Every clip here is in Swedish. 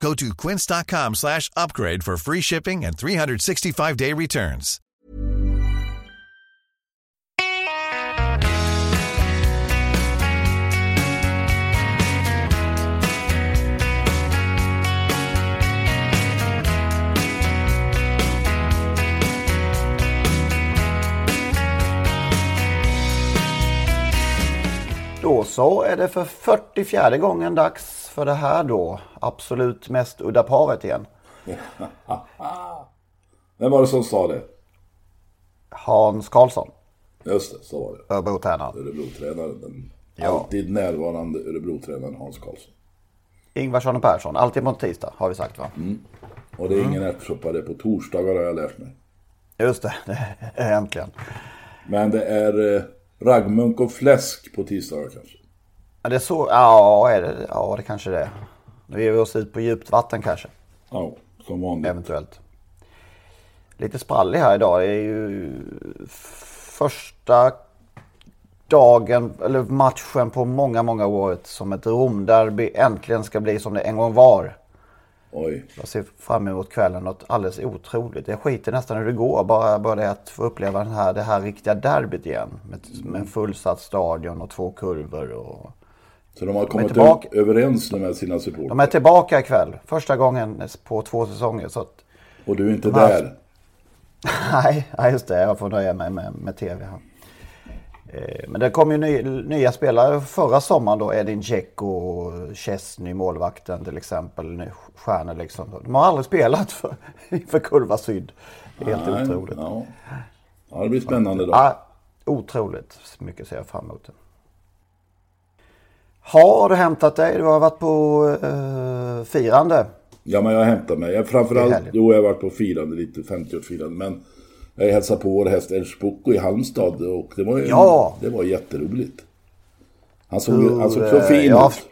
Go to quince.com slash upgrade for free shipping and 365-day returns. Då så är det för 44 gången dags för det här då. Absolut mest udda paret igen. Vem var det som sa det? Hans Karlsson, Just det, så var det. Örebro-tränaren. Örebro-tränaren. Den Ja. alltid närvarande Örebro-tränaren Hans Karlsson. Ingvarsson och Persson, alltid på tisdag har vi sagt va? Och det är ingen ärtsoppa, det är på torsdagar har jag lärt mig. Just det, äntligen. Men det är eh, raggmunk och fläsk på tisdagar kanske. Ja, det så, ja, är det, ja det kanske det är. Nu ger vi oss ut på djupt vatten kanske, Ja, som vanligt. eventuellt. Lite sprallig här idag. Det är ju första dagen, eller matchen på många, många år som ett Romderby äntligen ska bli som det en gång var. Oj. Jag ser fram emot kvällen något alldeles otroligt. Jag skiter nästan hur det går. Bara, bara det att få uppleva den här, det här riktiga derbyt igen. Med, med en fullsatt stadion och två kurvor. Och... Så de har kommit tillbaka. ö- överens nu med sina supportrar. De är tillbaka ikväll. Första gången på två säsonger. Så. Och du är inte de där. Nej, ja, just det. Jag får nöja mig med, med tv här. Eh, Men det kom ju ny, nya spelare förra sommaren då. Edin Dzeko, Chesney, målvakten till exempel. Stjärnor liksom. De har aldrig spelat för, för Kurva Syd. Det Helt Nej, otroligt. Ja. ja, det blir spännande då. Ja, otroligt mycket ser jag fram emot. Har du hämtat dig? Du har varit på eh, firande. Ja, men jag hämtar mig. Jag, framförallt, jo, jag har varit på firande lite, 50-årsfirande. Men jag hälsade på vår häst Älvsbocco i Halmstad och det var, ju, Ja. det var jätteroligt. Han såg, ju- han såg Hur, så eh, fin ja, ut.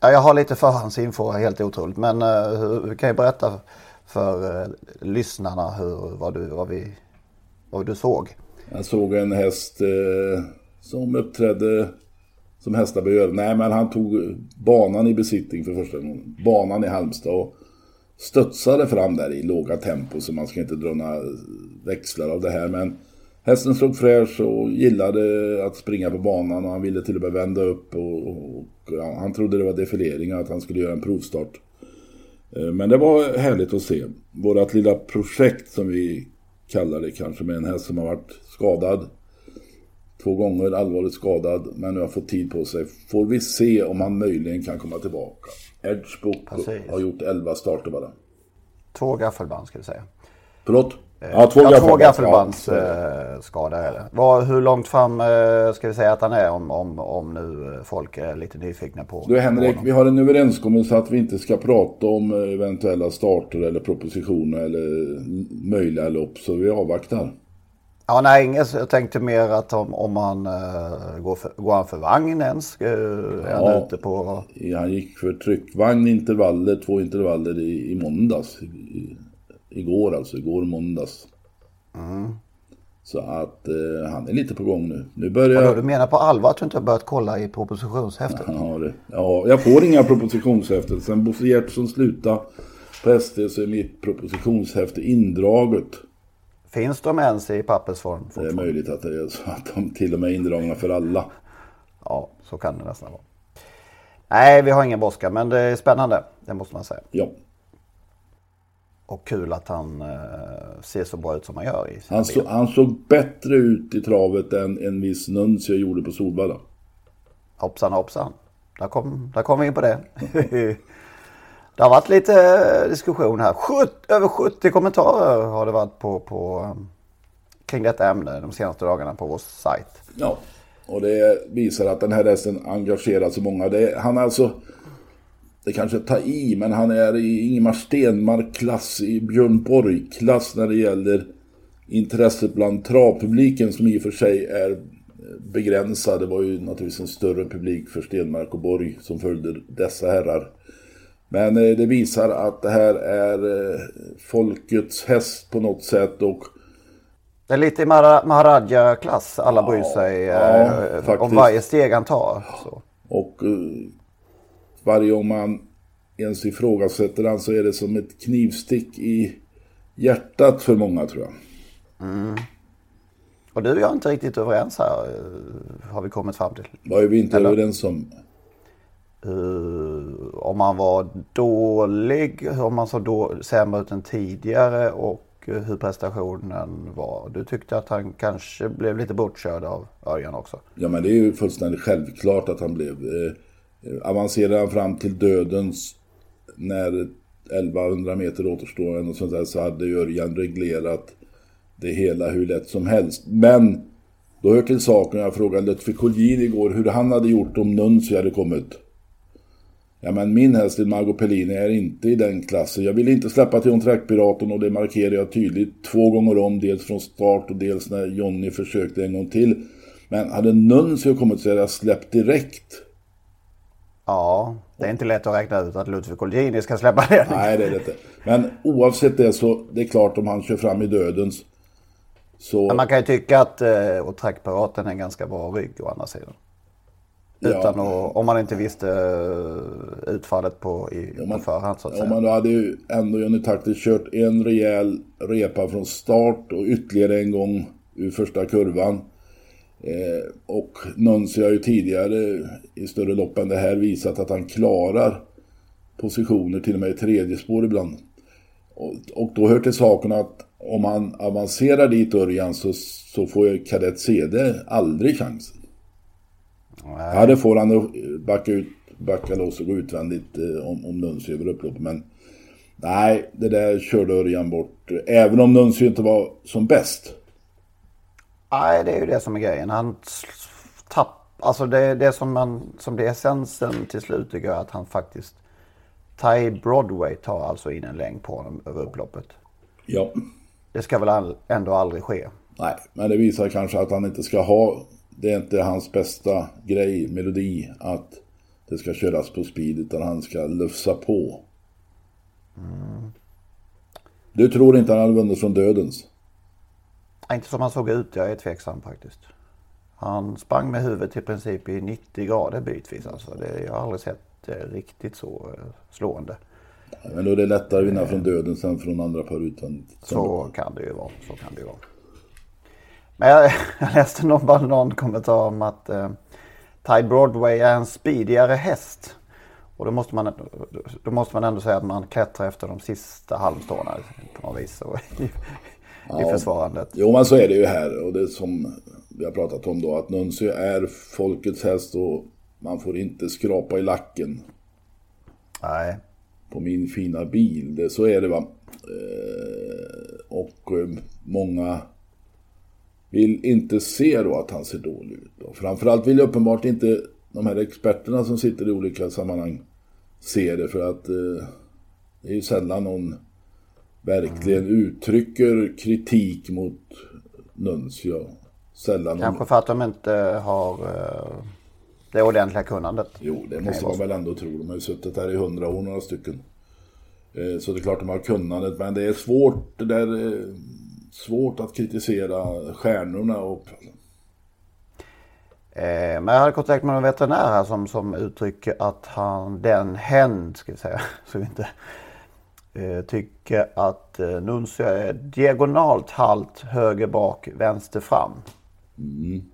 Ja, jag har lite förhandsinfo, helt otroligt. Men uh, hur, kan ju berätta för uh, lyssnarna hur, vad, du, vad, vi, vad du såg. Jag såg en häst eh, som uppträdde som hästar bör göra. Nej, men han tog banan i besittning för första gången. Banan i Halmstad och studsade fram där i låga tempo så man ska inte dra några växlar av det här. Men hästen slog fräsch och gillade att springa på banan och han ville till och med vända upp och, och, och ja, han trodde det var defilering och att han skulle göra en provstart. Eh, men det var härligt att se. Vårat lilla projekt som vi kallar det kanske med en häst som har varit skadad. Två gånger allvarligt skadad men nu har fått tid på sig. Får vi se om han möjligen kan komma tillbaka. Precis. har gjort 11 starter bara. Två gaffelband ska vi säga. Förlåt? Ja, två Ja, två gaffelbands. gaffelbands Ja, eh, skada är det. Vad, hur långt fram eh, ska vi säga att han är om, om, om nu eh, folk är lite nyfikna på Du Henrik, vi har en överenskommelse att vi inte ska prata om eh, eventuella starter eller propositioner eller möjliga lopp. Så vi avvaktar. Ja, nej, inget. Jag tänkte mer att om, om han uh, går, för, går han för vagn ens? Uh, är han Ja. ute på... Han gick för tryckvagn intervaller, två intervaller i, i måndags. I, i, igår alltså, igår måndags. Så att eh, han är lite på gång nu. Nu börjar... Vadå, du menar på allvar att du inte har börjat kolla i propositionshäftet? Ja, det, ja, jag får inga propositionshäften. Sen Bosse Gjertsson slutade på SD så är mitt propositionshäfte indraget. Finns de ens i pappersform? Det är möjligt att det är så att de till och med är indragna för alla. Ja, så kan det nästan vara. Nej, vi har ingen brådska, men det är spännande. Det måste man säga. Ja. Och kul att han eh, ser så bra ut som han gör i Han, så, han såg bättre ut i travet än en viss Nuncio gjorde på Solvalla. Hoppsan hoppsan. Där kom, där kom vi in på det. det har varit lite eh, diskussion här. Sjut, över 70 kommentarer har det varit på, på, eh, kring detta ämne de senaste dagarna på vår sajt. Ja, och det visar att den här hästen engagerar så många. Det, han är alltså, det kanske tar i, men han är i Ingemar Stenmark-klass, i Björn Borg-klass när det gäller intresset bland travpubliken som i och för sig är eh, begränsad. Det var ju naturligtvis en större publik för Stenmark och Borg som följde dessa herrar. Men eh, det visar att det här är eh, folkets häst på något sätt och det är lite i Maharaja-klass. Alla bryr sig ja, eh, om varje steg han tar. Så. Och varje gång man ens ifrågasätter han så är det som ett knivstick i hjärtat för många tror jag. Mm. Och du och jag är inte riktigt överens här, har vi kommit fram till. Vad är vi inte Eller? överens om? Uh, om man var dålig, om man såg då, sämre ut än tidigare och eh, hur prestationen var. Du tyckte att han kanske blev lite bortkörd av Örjan också? Ja men det är ju fullständigt självklart att han blev. Eh, avancerade han fram till dödens när 1100 meter återstår och sånt där, så hade Örjan reglerat det hela hur lätt som helst. Men då hör till saken, jag frågade Lutfi Collin igår hur han hade gjort om Nunzi hade kommit. Ja men min häst Margot Pellini är inte i den klassen. Jag vill inte släppa till Trackpiraten och det markerar jag tydligt två gånger om. Dels från start och dels när Jonny försökte en gång till. Men hade Nuncio kommit så hade jag släppt direkt. Ja, det är inte lätt att räkna ut att Ludvig Colgjini ska släppa det. Nej, det är det inte. Men oavsett det så det är klart om han kör fram i dödens. Så... Men man kan ju tycka att eh, Trackpiraten är en ganska bra rygg å andra sidan. Utan ja. att, om man inte visste eh, utfallet på, i, om man, på förhand så att säga. Om man hade ju ändå Johnny Taktis kört en rejäl repa från start och ytterligare en gång ur första kurvan. Eh, och Nunsi har ju tidigare i större lopp än det här visat att han klarar positioner till och med i tredje spår ibland. Och, och då hör till saken att om han avancerar dit Örjan så, så får ju kadett CD aldrig chansen. Nej. Ja, det får han backa, ut, backa loss och gå utvändigt eh, om, om Nuncio över upploppet. Men nej, det där körde Örjan bort. Även om Nuncio inte var som bäst. Nej, det är ju det som är grejen. Han tapp, alltså det, det som, man, som det är essensen till slut tycker jag att han faktiskt Ty Broadway tar alltså in en längd på honom över upploppet. Ja. Det ska väl all, ändå aldrig ske. Nej, men det visar kanske att han inte ska ha det är inte hans bästa grej, melodi, att det ska köras på speed utan han ska lufsa på. Mm. Du tror inte han hade vunnit från dödens? Inte som han såg ut, jag är tveksam faktiskt. Han sprang med huvudet i princip i 90 grader bitvis alltså. Det, jag har aldrig sett det riktigt så eh, slående. Men då är det lättare att vinna från döden än från andra par utan. Så kan det ju vara. Så kan det ju vara. Men jag, jag läste någon, bara någon kommentar om att eh, Tide Broadway är en speedigare häst. Och då måste, man, då måste man ändå säga att man klättrar efter de sista halmstråna på något vis i, ja, i försvarandet. Jo men så är det ju här och det som vi har pratat om då att Nuncio är folkets häst och man får inte skrapa i lacken. Nej. På min fina bil, det, så är det va. Eh, och eh, många vill inte se då att han ser dålig ut. Och framförallt vill uppenbart inte de här experterna som sitter i olika sammanhang se det för att eh, det är ju sällan någon verkligen uttrycker kritik mot Nuncio. Sällan Kanske någon... för att de inte har eh, det ordentliga kunnandet. Jo, det måste man väl ändå tro. De har ju suttit här i hundra år några stycken. Eh, så det är klart de har kunnandet, men det är svårt det där eh, svårt att kritisera stjärnorna. Och... Eh, men jag hade kontakt med en veterinär här som, som uttrycker att han, den hen, ska vi säga, så vi inte eh, tycker att eh, Nuncio är diagonalt halt höger bak, vänster fram. Mm.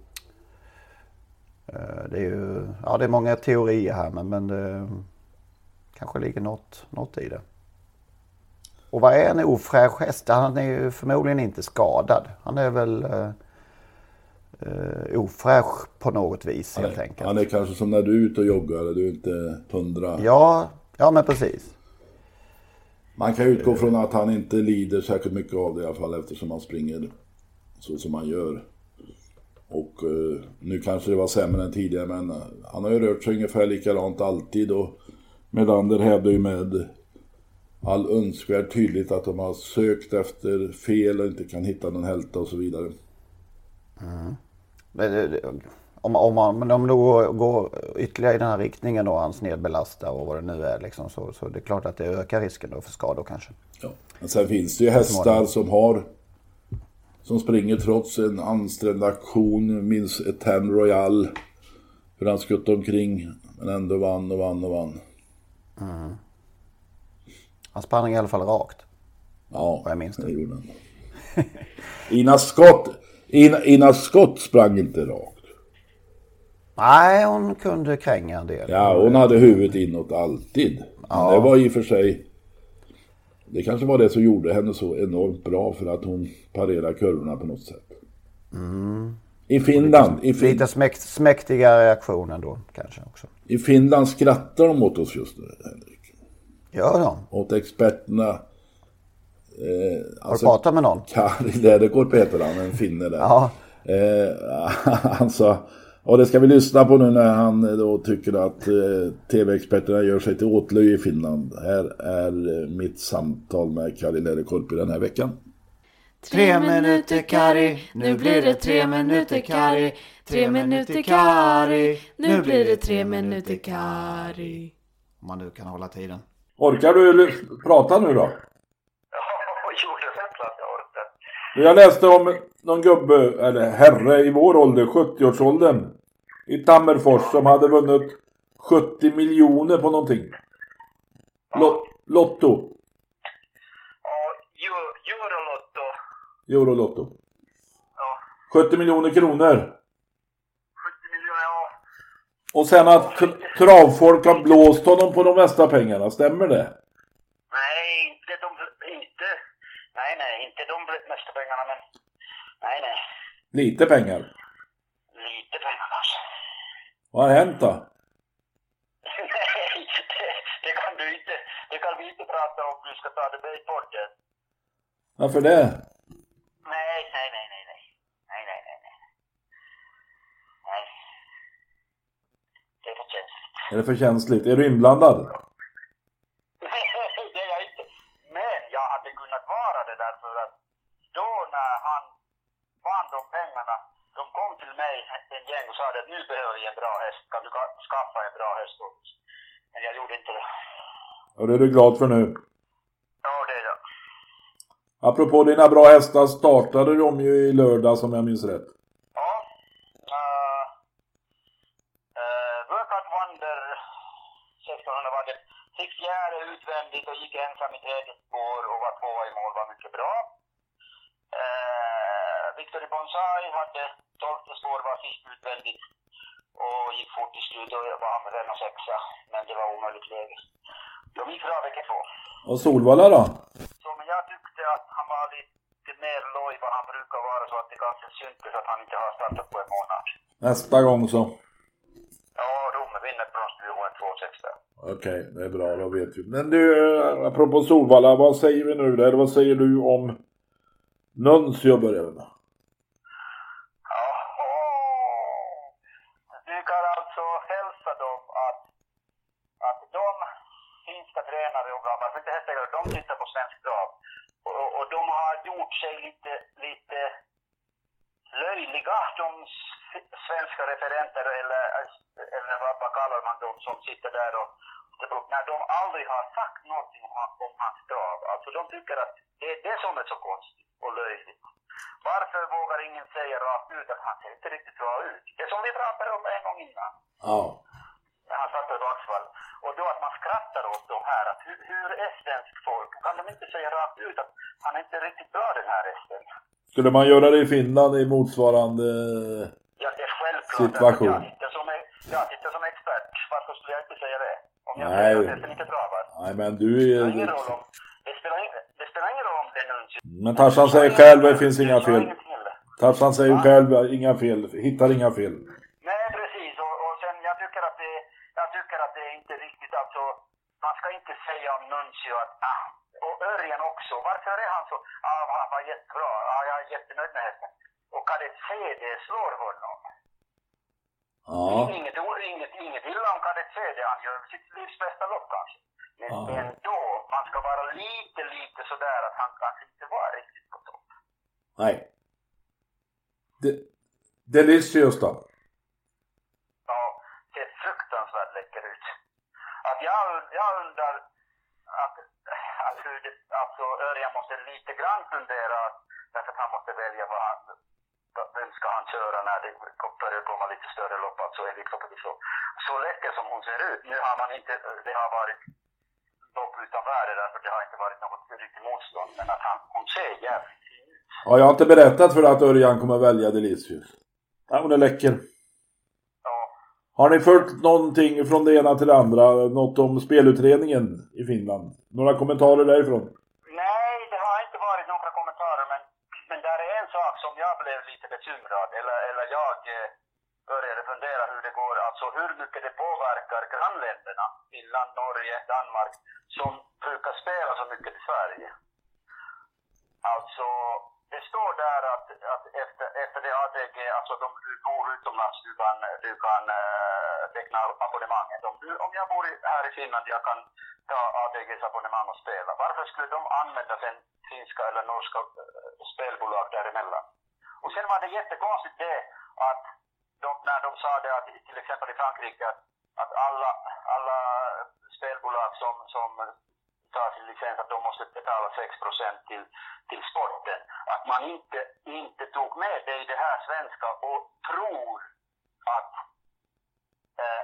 Eh, det är ju, ja det är många teorier här men, men det kanske ligger något, något i det. Och vad är en ofräsch häst? Han är ju förmodligen inte skadad. Han är väl eh, eh, ofräsch på något vis helt är, enkelt. Han är kanske som när du är ute och joggar du är inte hundra. Ja, ja men precis. Man kan utgå från att han inte lider särskilt mycket av det i alla fall eftersom han springer så som han gör. Och eh, nu kanske det var sämre än tidigare men han har ju rört sig ungefär likadant alltid och Melander hävdar ju med all önskvärd tydligt att de har sökt efter fel och inte kan hitta någon hälta och så vidare. Mm. Om, om man men om det går, går ytterligare i den här riktningen då, hans nedbelasta och vad det nu är liksom, så, så det är klart att det ökar risken då för skador kanske. Ja. Men sen finns det ju hästar som har som springer trots en ansträngd aktion. Minns Etan Royal. Hur han skuttade omkring men ändå vann och vann och vann. Mm. Han sprang i alla fall rakt. Ja, jag minns det. det gjorde han. Ina Scott, Ina, Ina Scott sprang inte rakt. Nej, hon kunde kränga en del. Ja, hon hade huvudet inåt alltid. Ja. det var i och för sig... Det kanske var det som gjorde henne så enormt bra för att hon parerade kurvorna på något sätt. Mm. I Finland. Lite, fin lite smäkt, smäktiga reaktioner då kanske också. I Finland skrattar de åt oss just nu. Gör de? Åt experterna. Eh, Har alltså, du pratat med någon? Kari Läderkorp heter han, en finne där. Ja. Eh, han sa, och det ska vi lyssna på nu när han då tycker att eh, tv-experterna gör sig till åtlöje i Finland. Här är eh, mitt samtal med Kari Läderkorp i den här veckan. Tre minuter Kari, nu blir det tre minuter Kari. Tre minuter Kari, nu blir det tre minuter Kari. Om man nu kan hålla tiden. Orkar du prata nu då? Ja, jag läste om någon gubbe, eller herre i vår ålder, 70-årsåldern. I Tammerfors som hade vunnit 70 miljoner på någonting. Lot Lotto. Eurolotto. Ja. 70 miljoner kronor. 70 miljoner, ja. Och sen att travfolk har blåst honom på de mesta pengarna, stämmer det? Nej, inte de, inte. Nej, nej, inte de mesta pengarna, men nej, nej. Lite pengar? Lite pengar kanske. Vad har hänt då? nej, det, det, kan du inte, det kan vi inte prata om, du ska ta det med i podden. Varför det? Nej, nej, nej, nej, nej. Nej, nej, nej, nej. Nej. Det är för känsligt. Är det för känsligt? Är du inblandad? Nej, det är jag inte. Men jag hade kunnat vara det därför att då när han vann de pengarna, de kom till mig en gäng och sa att nu behöver vi en bra häst. Kan du skaffa en bra häst åt? Men jag gjorde inte det. Och det är du glad för nu? Ja, det är jag. Apropå dina bra hästar startade de ju i lördag som jag minns rätt. Ja. Uh, uh, Workout Wonder 1600 var det. Fick fjärde utvändigt och gick ensam i tredje spår och var tvåa i mål var mycket bra. Uh, Bonsai hade tolfte spår, var sist utvändigt och gick fort i slut och var han och sexa. Men det var omöjligt läge. De gick bra vecka två. Och Solvalla då? Så, men jag tyckte att han var lite mer loj vad han brukar vara så att det kanske syntes att han inte har startat på en månad. Nästa gång så? Ja, Romme vinner bronsdivisionen 2-6 där. Okej, det är bra, då vet vi. Men du, apropå Solvalla, vad säger vi nu där? Vad säger du om Nuncio börjar med? tränare och grabbar, för inte hästägare, de tittar på svensk trav. Och, och, de har gjort sig lite, lite löjliga, de svenska referenter eller, eller vad, kallar man dem som sitter där och när de aldrig har sagt någonting om, hans trav. Alltså de tycker att det är det som är så konstigt och löjligt. Varför vågar ingen säga rakt ut att han ser inte riktigt bra ut? Det som vi pratade om en gång innan. Ja. När han satt på Vaxvall. Och då att man skrattar åt de här, att hur, hur är svensk folk? Kan de inte säga rakt ut att han är inte riktigt bra den här hästen? Skulle man göra det i Finland i motsvarande ja, det är självklart, situation? Jag sitter, som, jag sitter som expert, varför skulle jag inte säga det? Om jag Nej. säger att hästen inte travar. Nej, men du är... Det, ingen roll om, det, spelar, ingen, det spelar ingen roll om det är Nuncio. Men Tarzan säger själv, det finns inga fel. Tarzan säger själv, inga fel, hittar inga fel. Nej, precis. Och, och sen jag tycker att det jag tycker att det är inte riktigt alltså, man ska inte säga om Nuncio att, ah, och Örjan också, varför är han så, ah, han var jättebra, ah, jag är jättenöjd med hästen. Och Kadett CD slår honom. Ja. Inget, Kadett CD, han gör sitt livs bästa lopp kanske. Men ja. ändå, man ska vara lite, lite sådär att han kanske inte var riktigt på topp. Nej. De, delicious då? Ja, ser fruktansvärt läcker ut. Att jag, jag undrar att, att hur det, alltså Örjan måste lite grann fundera därför att han måste välja vad han, vem ska han köra när det börjar komma lite större lopp, alltså så. Så läcker som hon ser ut. Nu har man inte, det har varit lopp utan värde därför det har inte varit något riktigt motstånd. Men att han, hon ser jävligt fin ut. Ja, jag har inte berättat för dig att Örjan kommer välja Delicious. Ja, hon är läcker. Ja, Har ni följt någonting från det ena till det andra? Något om spelutredningen i Finland? Några kommentarer därifrån? Nej, det har inte varit några kommentarer, men, men där är en sak som jag blev lite bekymrad, eller, eller jag eh, Eh, började fundera hur det går, alltså hur mycket det påverkar grannländerna, Finland, Norge, Danmark, som brukar spela så mycket i Sverige. Alltså, det står där att, att efter, efter det ATG, alltså de, du bor utomlands, du kan, du kan äh, teckna abonnemanget. Om, du, om jag bor i, här i Finland, jag kan ta ATGs abonnemang och spela. Varför skulle de använda sen finska eller norska eh, spelbolag däremellan? Och sen var det jättekonstigt det att de, när de sa det att till exempel i Frankrike att, att alla, alla spelbolag som, som tar sin licens att de måste betala 6 till, till sporten. Att man inte, inte tog med det i det här svenska och tror att eh,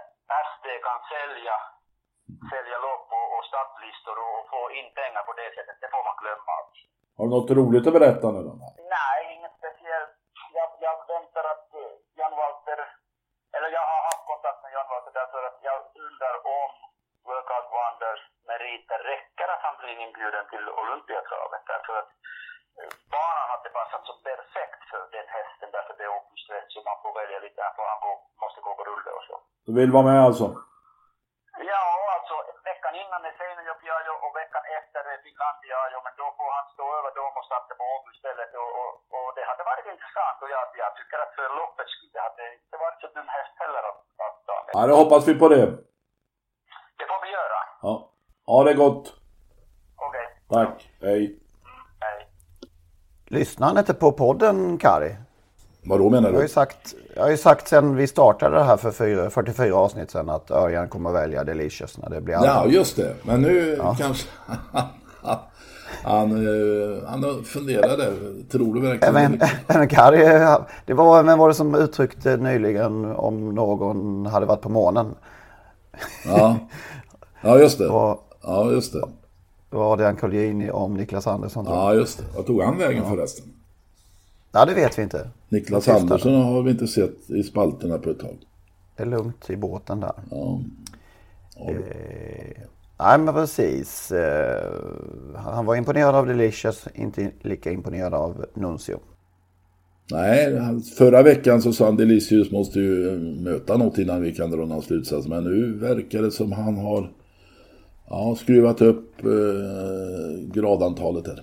SD kan sälja, sälja lopp och, och startlistor och, och få in pengar på det sättet. Det får man glömma. Har du något roligt att berätta nu då? Nej, inget speciellt. Jag, jag väntar att Walter, eller jag har haft kontakt med Jan Walter därför att jag undrar om Workout Wonders meriter räcker att han blir inbjuden till Olympiatravet. Därför att eh, banan hade passat så perfekt för den hästen därför det är uppsträckt så man får välja lite han måste gå på rulle och så. Du vill vara med alltså? Ja, veckan innan är Seinäjoki-ajo och veckan efter är Finlandia-ajo men då får han stå över dem och starta på Åby istället och, och, och det hade varit intressant och jag, jag tycker att för loppets skull det hade inte varit så dum häst heller att, att ta med. Ja, då hoppas vi på det. Det får vi göra. Ja. Ha det gott. Okej, Tack. Hej. hej. Lyssnar han inte på podden, Kari? Vadå menar Jag har du? ju sagt, jag har sagt sen vi startade det här för fyra- 44 avsnitt sen att Örjan kommer välja Delicious när det blir Ja, allvar. just det. Men nu kanske... han, eh, han funderade. Tror du verkligen Även, även Kari, det var, vem var det som uttryckte nyligen om någon hade varit på månen? Ja. ja, just det. Och Ja, just det. var det en Colgjini om Niklas Andersson. Ja, just det. Vad tog han vägen förresten? Ja, det vet vi inte. Niklas. Andersson har vi inte sett i spalterna på ett tag. Det är lugnt i båten där. Ja. Eh, nej, men precis. Eh, han var imponerad av Delicious, inte lika imponerad av Nuncio. Nej, förra veckan så sa han Delicious måste ju eh, möta något innan vi kan dra någon slutsats. Men nu verkar det som han har ja, skruvat upp eh, gradantalet här.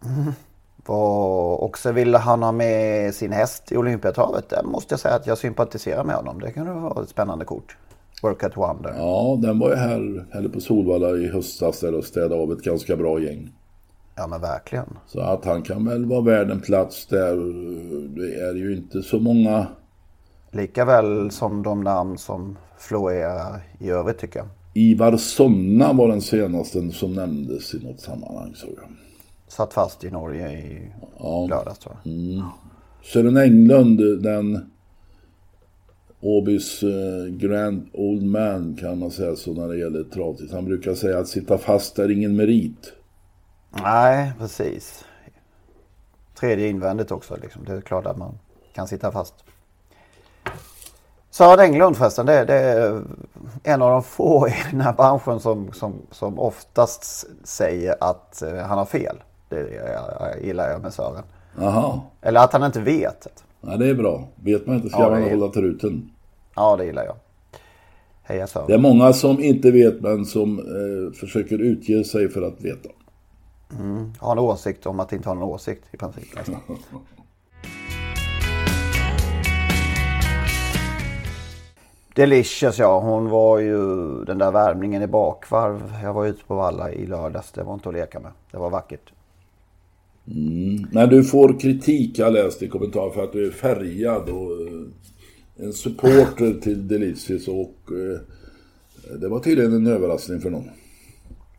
Och också ville han ha med sin häst i Olympiatravet. Där måste jag säga att jag sympatiserar med honom. Det kan vara ett spännande kort. Workout Wonder. Ja, den var ju här, eller på Solvalla i höstas där och städade av ett ganska bra gäng. Ja men verkligen. Så att han kan väl vara värd en plats där. Det är ju inte så många Lika väl som de namn som florerar i övrigt tycker jag. Ivar Sonna var den senaste som nämndes i något sammanhang såg jag. Satt fast i Norge i Ja. lördags tror jag. Sören Englund, den Åbys eh, Grand Old Man kan man säga så när det gäller travtid. Han brukar säga att sitta fast är ingen merit. Nej, precis. Tredje invändigt också. Liksom. Det är klart att man kan sitta fast. Sören Englund förresten, det, det är en av de få i den här branschen som, som, som oftast säger att eh, han har fel. Det jag, gillar jag med Sören. Jaha, Eller att han inte vet. ja, det är bra. Vet man inte ska Ja, man är- hålla truten. Ja, det gillar jag. Heja Sören. Det är många som inte vet men som eh, försöker utge sig för att veta. Har en åsikt om att inte ha någon åsikt i princip. Delicious ja, hon var ju den där värmningen i bakvarv. Jag var ute på Valla i lördags. Det var inte att leka med. Det var vackert. Men du får kritik, jag läste i kommentar för att du är färgad och eh, en supporter till Delicious och eh, det var tydligen en överraskning för någon.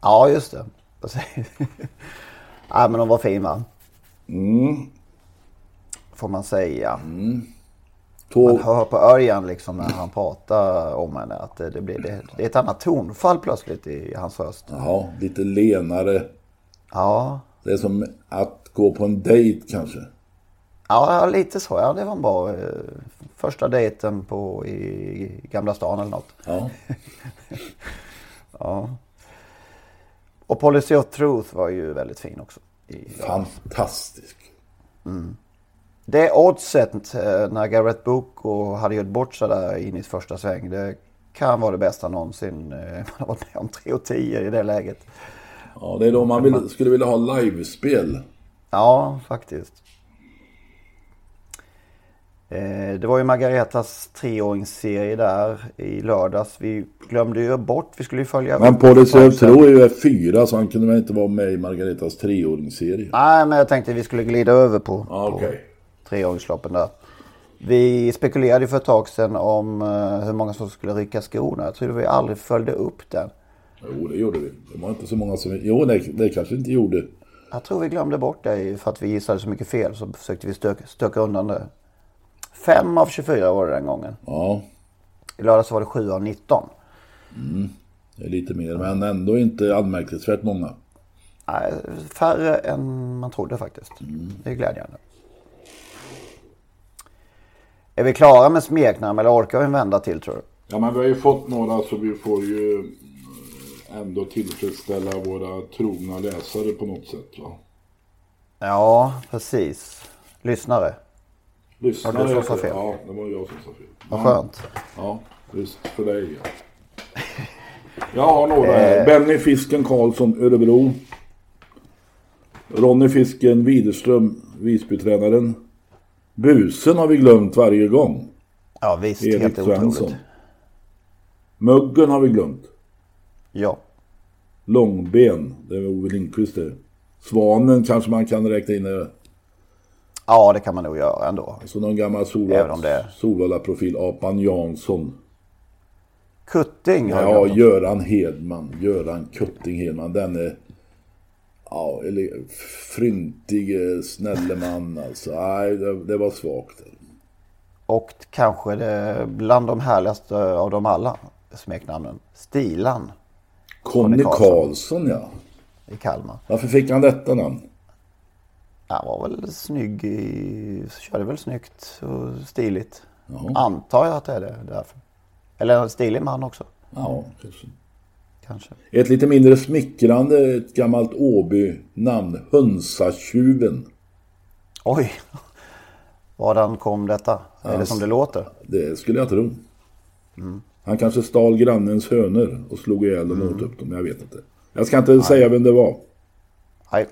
Ja, just det. ja, men hon var fin va? Mm. Får man säga. Man Tåg, hör på Örjan liksom när han pratar om henne att det, det blir det, det är ett annat tonfall plötsligt i hans röst. ja, lite lenare. Ja, Det är som att gå på en dejt kanske. ja lite så. Ja, det var en bra eh, första dejten på i Gamla stan eller något. Ja. Ja. Och Policy of Truth var ju väldigt fin också. Fantastisk. Det oddset eh, när Garrett Boko hade gjort bort sig där in i första sväng. Det kan vara det bästa någonsin. eh, Man har varit med om 3 och 10 i det läget. Ja, det är då man vill, skulle vilja ha livespel. Ja, faktiskt. Eh, Det var ju Margaretas treåringsserie där i lördags. Vi glömde ju bort, vi skulle ju följa Men upp Policy ett of tag sedan. Tro är ju fyra så han kunde väl inte vara med i Margaretas treåringsserie. Nej, men jag tänkte vi skulle glida över på, Ja, på okej. treåringsloppen där. Vi spekulerade ju för ett tag sedan om eh, hur många som skulle rycka skorna. Jag tror vi aldrig följde upp den. Jo, det gjorde vi. Det var inte så många som... Jo, det, det kanske inte gjorde. Jag tror vi glömde bort det för att vi gissade så mycket fel så försökte vi stök, stöka undan det. 5 av 24 var det den gången. Ja, I lördags var det 7 av 19. det är lite mer. Men ändå inte anmärkningsvärt många. Nej, färre än man trodde faktiskt. Det är glädjande. Är vi klara med smeknamn eller orkar vi en vända till tror du? Ja, men vi har ju fått några så vi får ju ändå tillfredsställa våra trogna läsare på något sätt. Va? Ja, precis. Lyssnare. Lyssnare. Var det du som sa fel? Ja, det var jag som sa fel. Vad Ja. skönt. Ja, just för dig ja. Jag har några här. Benny Fisken Karlsson, Örebro. Ronny Fisken Widerström, Visbytränaren. Busen har vi glömt varje gång. Ja visst, Erik helt Svensson. otroligt. Muggen har vi glömt. Ja. Långben, det är Ove Lindqvist det. Svanen kanske man kan räkna in. det. ja, det kan man nog göra ändå. Så någon gammal Solvalla-profil, Apan Jansson. Kutting Ja. Göran Hedman. Göran Kutting Hedman. Den är... Ja, eller fryntig, eh, snälle man alltså. Nej, det, det var svagt. Och kanske det, bland de härligaste av dem alla smeknamnen. Stilan Conny Karlsson. Ja. i Kalmar. Varför fick han detta namn? Han var väl snygg i, körde väl snyggt och stiligt. Ja. Antar jag att det är det därför. Eller en stilig man också. Ja, kanske. Kanske. Ett lite mindre smickrande, ett gammalt Åby-namn. Hönsatjuven. Oj! Vadan kom detta? Är det som det låter? Det skulle jag tro. Han kanske stal grannens hönor och slog ihjäl dem och åt upp dem. Jag vet inte. Jag ska inte säga vem det var. Nej.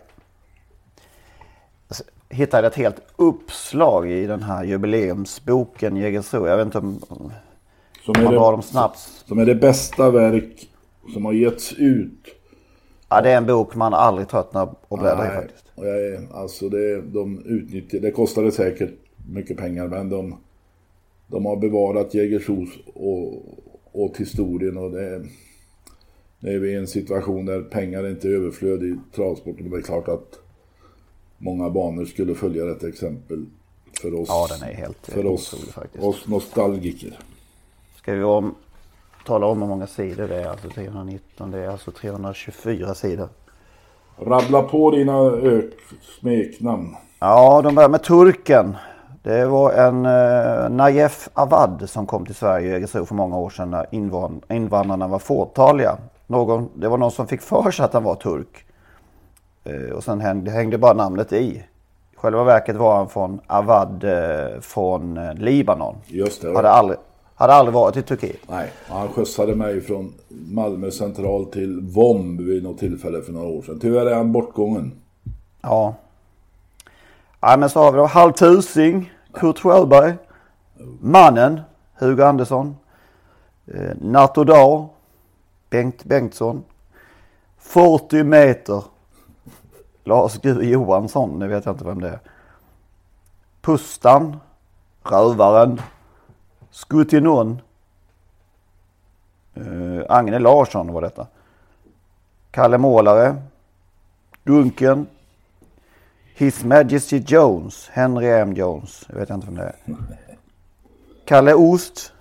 Jag hittade ett helt uppslag i den här jubileumsboken Jägersro. Jag vet inte om Som man drar dem snabbt. som är det bästa verk som har getts ut. Ja, det är en bok man aldrig tröttnar och bläddra i Nej, faktiskt. och jag är, alltså det, de utnyttjar, det kostade säkert mycket pengar men de, de har bevarat Jägersros och, åt historien och det, det är vi i en situation där pengar inte är överflöd i travsporten. Det är klart att många banor skulle följa detta exempel för oss, Ja, den är helt för oss, otrolig oss nostalgiker. Ska vi om, tala om hur många sidor det är? Alltså 319, det är alltså 324 sidor. Rabbla på dina ök, smeknamn. Ja, de börjar med turken. Det var en eh, Najef Avad som kom till Sverige i Jägersro för många år sedan när invan- invandrarna var fåtaliga. Någon, det var någon som fick för sig att han var turk. Eh, och sen hängde, hängde bara namnet i. I själva verket var han från Avad eh, från eh, Libanon. Just det. Hade aldrig, hade aldrig varit i Turkiet. Nej, han skjutsade mig från Malmö central till Vomb vid något tillfälle för några år sedan. Tyvärr är han bortgången. Ja ja men så har vi då halvtusing Kurt Sjöberg, Mannen, Hugo Andersson, Eh, Natt och dag. Bengt Bengtsson. 40 meter. Lars Gu Johansson, nu vet jag inte vem det är. Pustan. Rövaren. Skutinon. eh, Agne Larsson var detta. Kalle Målare. Dunken. His Majesty Jones. Henry M Jones. Jag vet inte vem det är. Kalle Ost.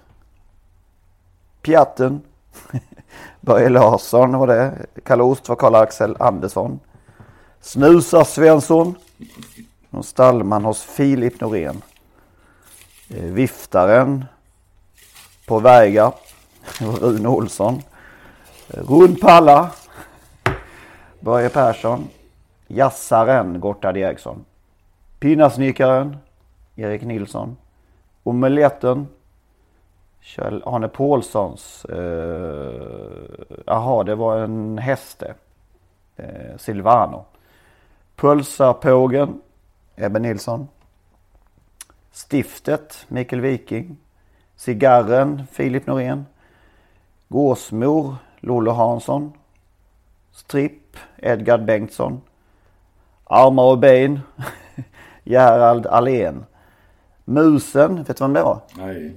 Pjatten. Börje Larsson var det. Kalle Ost var Karl-Axel Andersson. Snusar Svensson. Och stallman hos Filip Norén. Eh, viftaren. På Väga. Rune Olsson. Eh, Rund Palla. Börje Persson. Jassaren Gortad Eriksson. Pinnasnickaren. Erik Nilsson. Omeletten. Kjell-Arne Paulssons. Jaha, eh, det var en häste. Eh, Silvano. Pölsarpågen, Ebbe Nilsson. Stiftet. Mikael Viking. Cigarren. Filip Norén. Gåsmor. Lollo Hansson. Stripp. Edgard Bengtsson. Armar och ben. Gerald Allén. Musen. Vet du vem det var? Nej.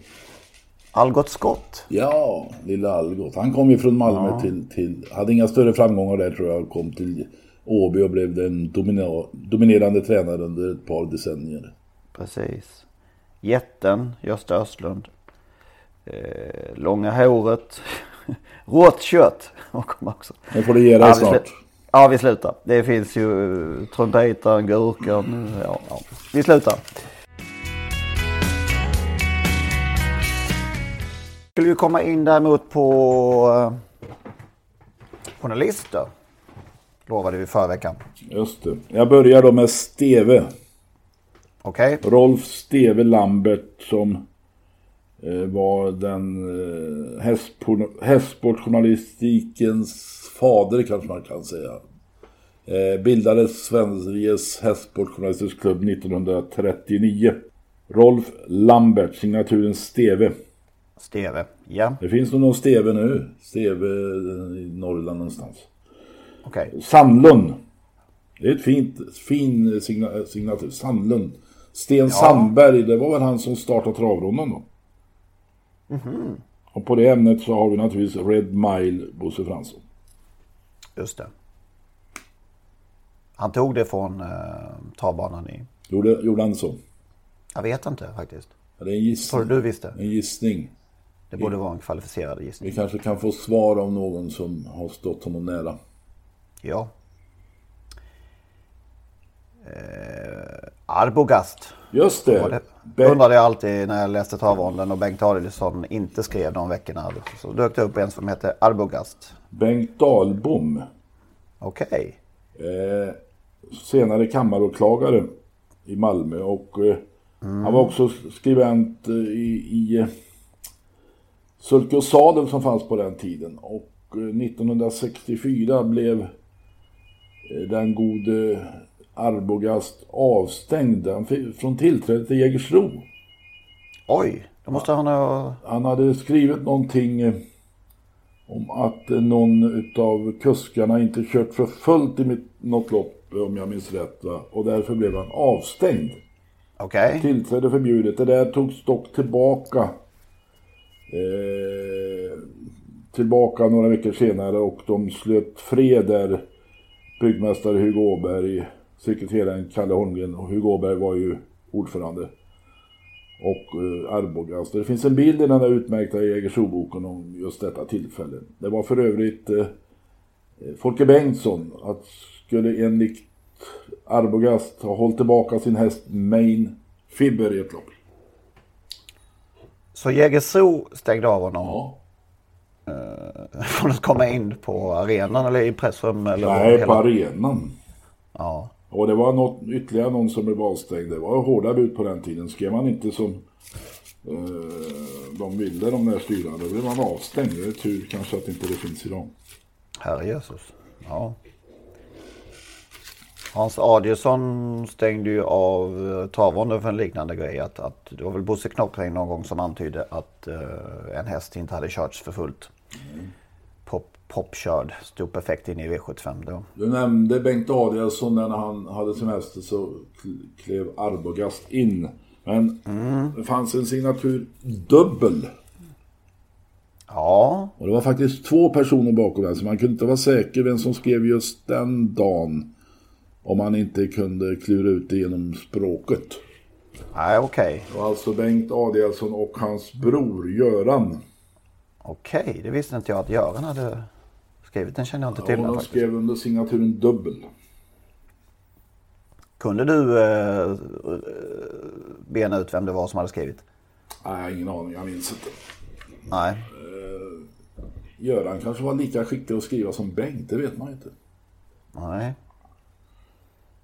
Algot Scott. Ja, lilla Algot. Han kom ju från Malmö ja. till, till... Hade inga större framgångar där tror jag. Kom till Åby och blev den dominer, dominerande tränare under ett par decennier. Precis. Jätten, Gösta Östlund. Eh, långa håret. Rått kött. också. Nu får du ge dig snart. Ja, vi slutar. Det finns ju trumpetaren, gurkan. Ja, ja. Vi slutar. Skulle vi komma in däremot på eh, journalister. Lovade vi förra veckan. Just det. Jag börjar då med Steve. Okej. Okay. Rolf Steve Lambert som eh, var den eh, hästsportjournalistikens fader kanske man kan säga. Eh, bildades Sveriges hästsportjournalistisk klubb 1939. Rolf Lambert, signaturen Steve. Steve, ja. Det finns nog någon Steve nu. Steve i Norrland någonstans. Okej. Okay. Sandlund. Det är ett fint, fin signa, signatur. Sandlund. Sten ja. Sandberg, det var väl han som startade travrondan då. Mm -hmm. Och på det ämnet så har vi naturligtvis Red Mile Bosse Fransson. Just det. Han tog det från uh, travbanan i... Gjorde, gjorde han så? Jag vet inte faktiskt. Ja, det är en gissning. Tror du visste? En gissning. Det borde vara en kvalificerad gissning. Vi kanske kan få svar av någon som har stått honom nära. Ja. Eh, Arbogast. Just det. det undrade jag alltid när jag läste travronden och Bengt Adielsson inte skrev de veckorna. Så dök det upp en som heter Arbogast. Bengt Dahlbom. Okej. Okay. Eh, senare kammaråklagare i Malmö och eh, mm. han var också skribent eh, i, i eh, Sulke och Sadel som fanns på den tiden. Och 1964 eh, blev eh, den gode Arbogast avstängd från tillträde till Jägersro. Oj, då måste han ha... Han hade skrivit någonting eh, om att någon av kuskarna inte kört för fullt i något lopp om jag minns rätt. Va? Och därför blev han avstängd. Okej. Okay. Tillträde förbjudet. Det där togs dock tillbaka Eh, tillbaka några veckor senare och de slöt fred där byggmästare Hugo Åberg, sekreteraren Kalle Holmgren och Hugo Åberg var ju ordförande. Och eh, Arbogast. Det finns en bild i den där utmärkta Jägersroboken om just detta tillfälle. Det var för övrigt eh, Folke Bengtsson att skulle enligt Arbogast ha hållit tillbaka sin häst Main Fibber i ett lopp. Så Jägersro stängde av honom? Ja. Uh, från att komma in på arenan eller i pressrum? Eller Nej, hela... på arenan. Ja. Och det var något, ytterligare någon som blev avstängd. Det var hårda bud på den tiden. Skrev man inte som uh, de ville, de där styrande, då blev man avstängd. Det är tur kanske att inte det finns idag. Herre Jesus. Ja. Hans Adielsson stängde ju av eh, travronden för en liknande grej. Att, att det var väl Bosse Knoppring någon gång som antydde att uh, en häst inte hade körts för fullt. Mm. Pop, popkörd, stod perfekt in i V75 då. Du nämnde Bengt Adielsson när han hade semester så klev Arbogast in. Men mm. det fanns en signatur dubbel. Ja. Och det var faktiskt två personer bakom den så man kunde inte vara säker vem som skrev just den dagen. Om man inte kunde klura ut det genom språket. Nej, okej. Okay. Och alltså Bengt Adielsson och hans bror Göran. Okej, okay, det visste inte jag att Göran hade skrivit. Den känner jag inte till. Ja, de skrev under signaturen dubbel. Kunde du eh, bena ut vem det var som hade skrivit? Nej, ingen aning. Jag minns inte. Nej. Eh, Göran kanske var lika skicklig att skriva som Bengt. Det vet man inte. Nej.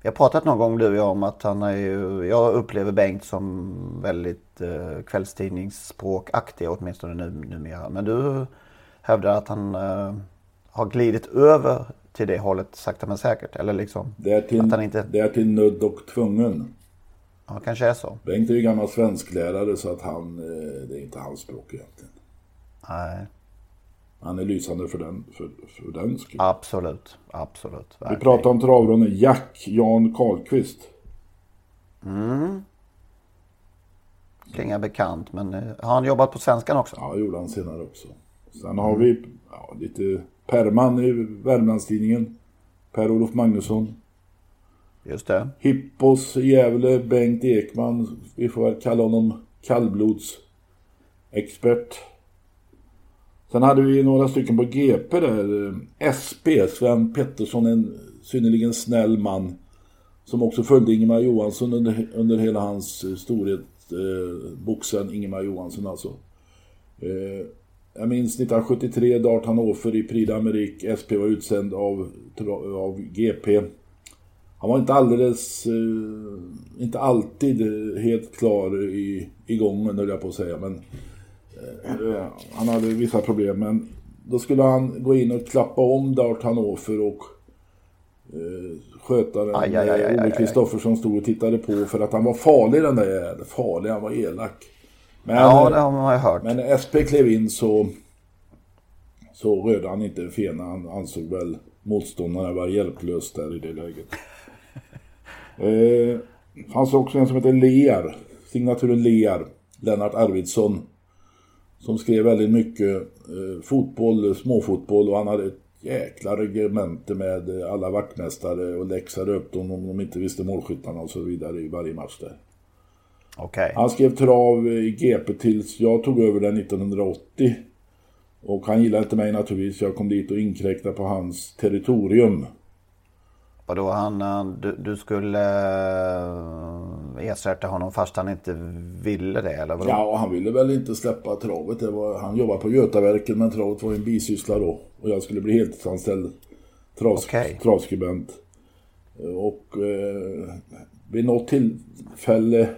Vi har pratat någon gång du och jag om att han är ju, jag upplever Bengt som väldigt eh, kvällstidningsspråkaktig åtminstone nu, numera. Men du hävdar att han eh, har glidit över till det hållet sakta men säkert? Eller liksom det är till, att han inte... det är till nödd och tvungen. Ja, kanske är så. Bengt är ju gammal svensklärare så att han, eh, det är inte hans språk egentligen. Nej. Han är lysande för den, för, för den skull. Absolut, absolut. Verkligen. Vi pratar om travronden Jack Jan Karlqvist. Mm. Klingar bekant, men eh, har han jobbat på svenskan också? Ja, gjorde han senare också. Sen har vi ja, lite Perman i Värmlandstidningen. Per-Olof Magnusson. Just det. Hippos i Gävle, Bengt Ekman. Vi får väl kalla honom kallblodsexpert. Sen hade vi några stycken på GP där. SP, Sven Pettersson, en synnerligen snäll man. Som också följde Ingemar Johansson under, under hela hans eh, storhet. Eh, boxen Ingemar Johansson alltså. Eh, jag minns 1973, Dart Hannover i Prix d'Amérique. SP var utsänd av, av GP. Han var inte alldeles, eh, inte alltid helt klar i, i gången höll jag på att säga. Men han hade vissa problem. Men då skulle han gå in och klappa om Dart Hannover och eh, skötaren Olle Kristoffersson stod och tittade på för att han var farlig den där Farlig, han var elak. Men, ja, det har man ju hört. Men när SP klev in så, så rörde han inte fena. Han ansåg väl motståndarna var hjälplös där i det läget. eh, fanns också en som heter Lear. Signaturen Lear. Lennart Arvidsson. Som skrev väldigt mycket eh, fotboll, småfotboll och han hade ett jäkla regemente med alla vaktmästare och läxade upp dem om de inte visste målskyttarna och så vidare i varje match där. Okay. Han skrev trav i GP tills jag tog över den 1980. Och han gillade inte mig naturligtvis. Jag kom dit och inkräktade på hans territorium. Och då han, du, du skulle eh, ersätta honom fast han inte ville det eller vadå? Ja, han ville väl inte släppa travet. Var, han jobbade på Götaverken men travet var en bisyssla då. Och jag skulle bli heltidsanställd travs, okay. travskribent. Och eh, vid något tillfälle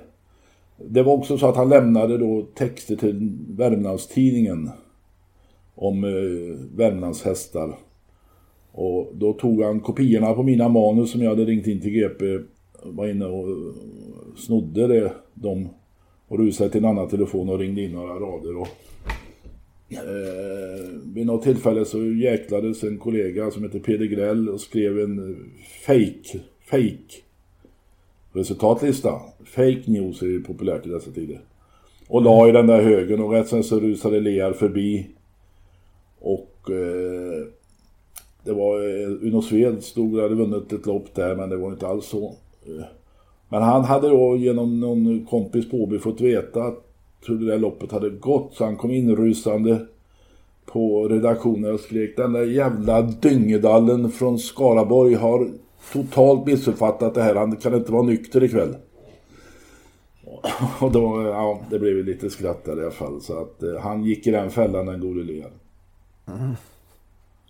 det var också så att han lämnade då texter till Värmlandstidningen om eh, Värmlands hästar. Och då tog han kopiorna på mina manus som jag hade ringt in till GP var inne och snodde det, de och rusade till en annan telefon och ringde in några rader. Och, eh, vid något tillfälle så jäklades en kollega som heter Peder Grell och skrev en fake, fake resultatlista. Fake news är ju populärt i dessa tider. Och la i den där högen och rätt sen så rusade Lear förbi. Och eh, det var eh, Uno Sved stod och hade vunnit ett lopp där men det var inte alls så. Eh, men han hade då genom någon kompis på Åby fått veta hur det där loppet hade gått så han kom in rusande på redaktionen och skrek den där jävla dyngedallen från Skaraborg har totalt missuppfattat det här. Han kan inte vara nykter ikväll. Och då, ja, det blev lite skratt där i alla fall. Så att eh, han gick i den fällan den gode Lear. Mm.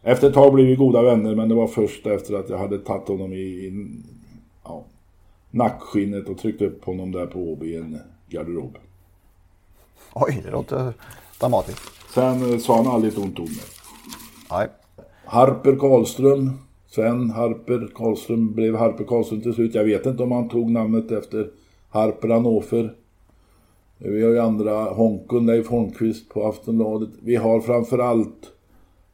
Efter ett tag blev vi goda vänner men det var först efter att jag hade tagit honom i, i nackskinnet och tryckt upp honom där på Åby i en garderob. Oj, det låter dramatiskt. Sen eh, sa han aldrig ett ont ord mer. Nej. Harper Karlström Sven Harper Karlström blev Harper Karlström till slut. Jag vet inte om han tog namnet efter Harper Hannover. Vi har ju andra, Honkun, Leif Holmqvist på Aftonbladet. Vi har framförallt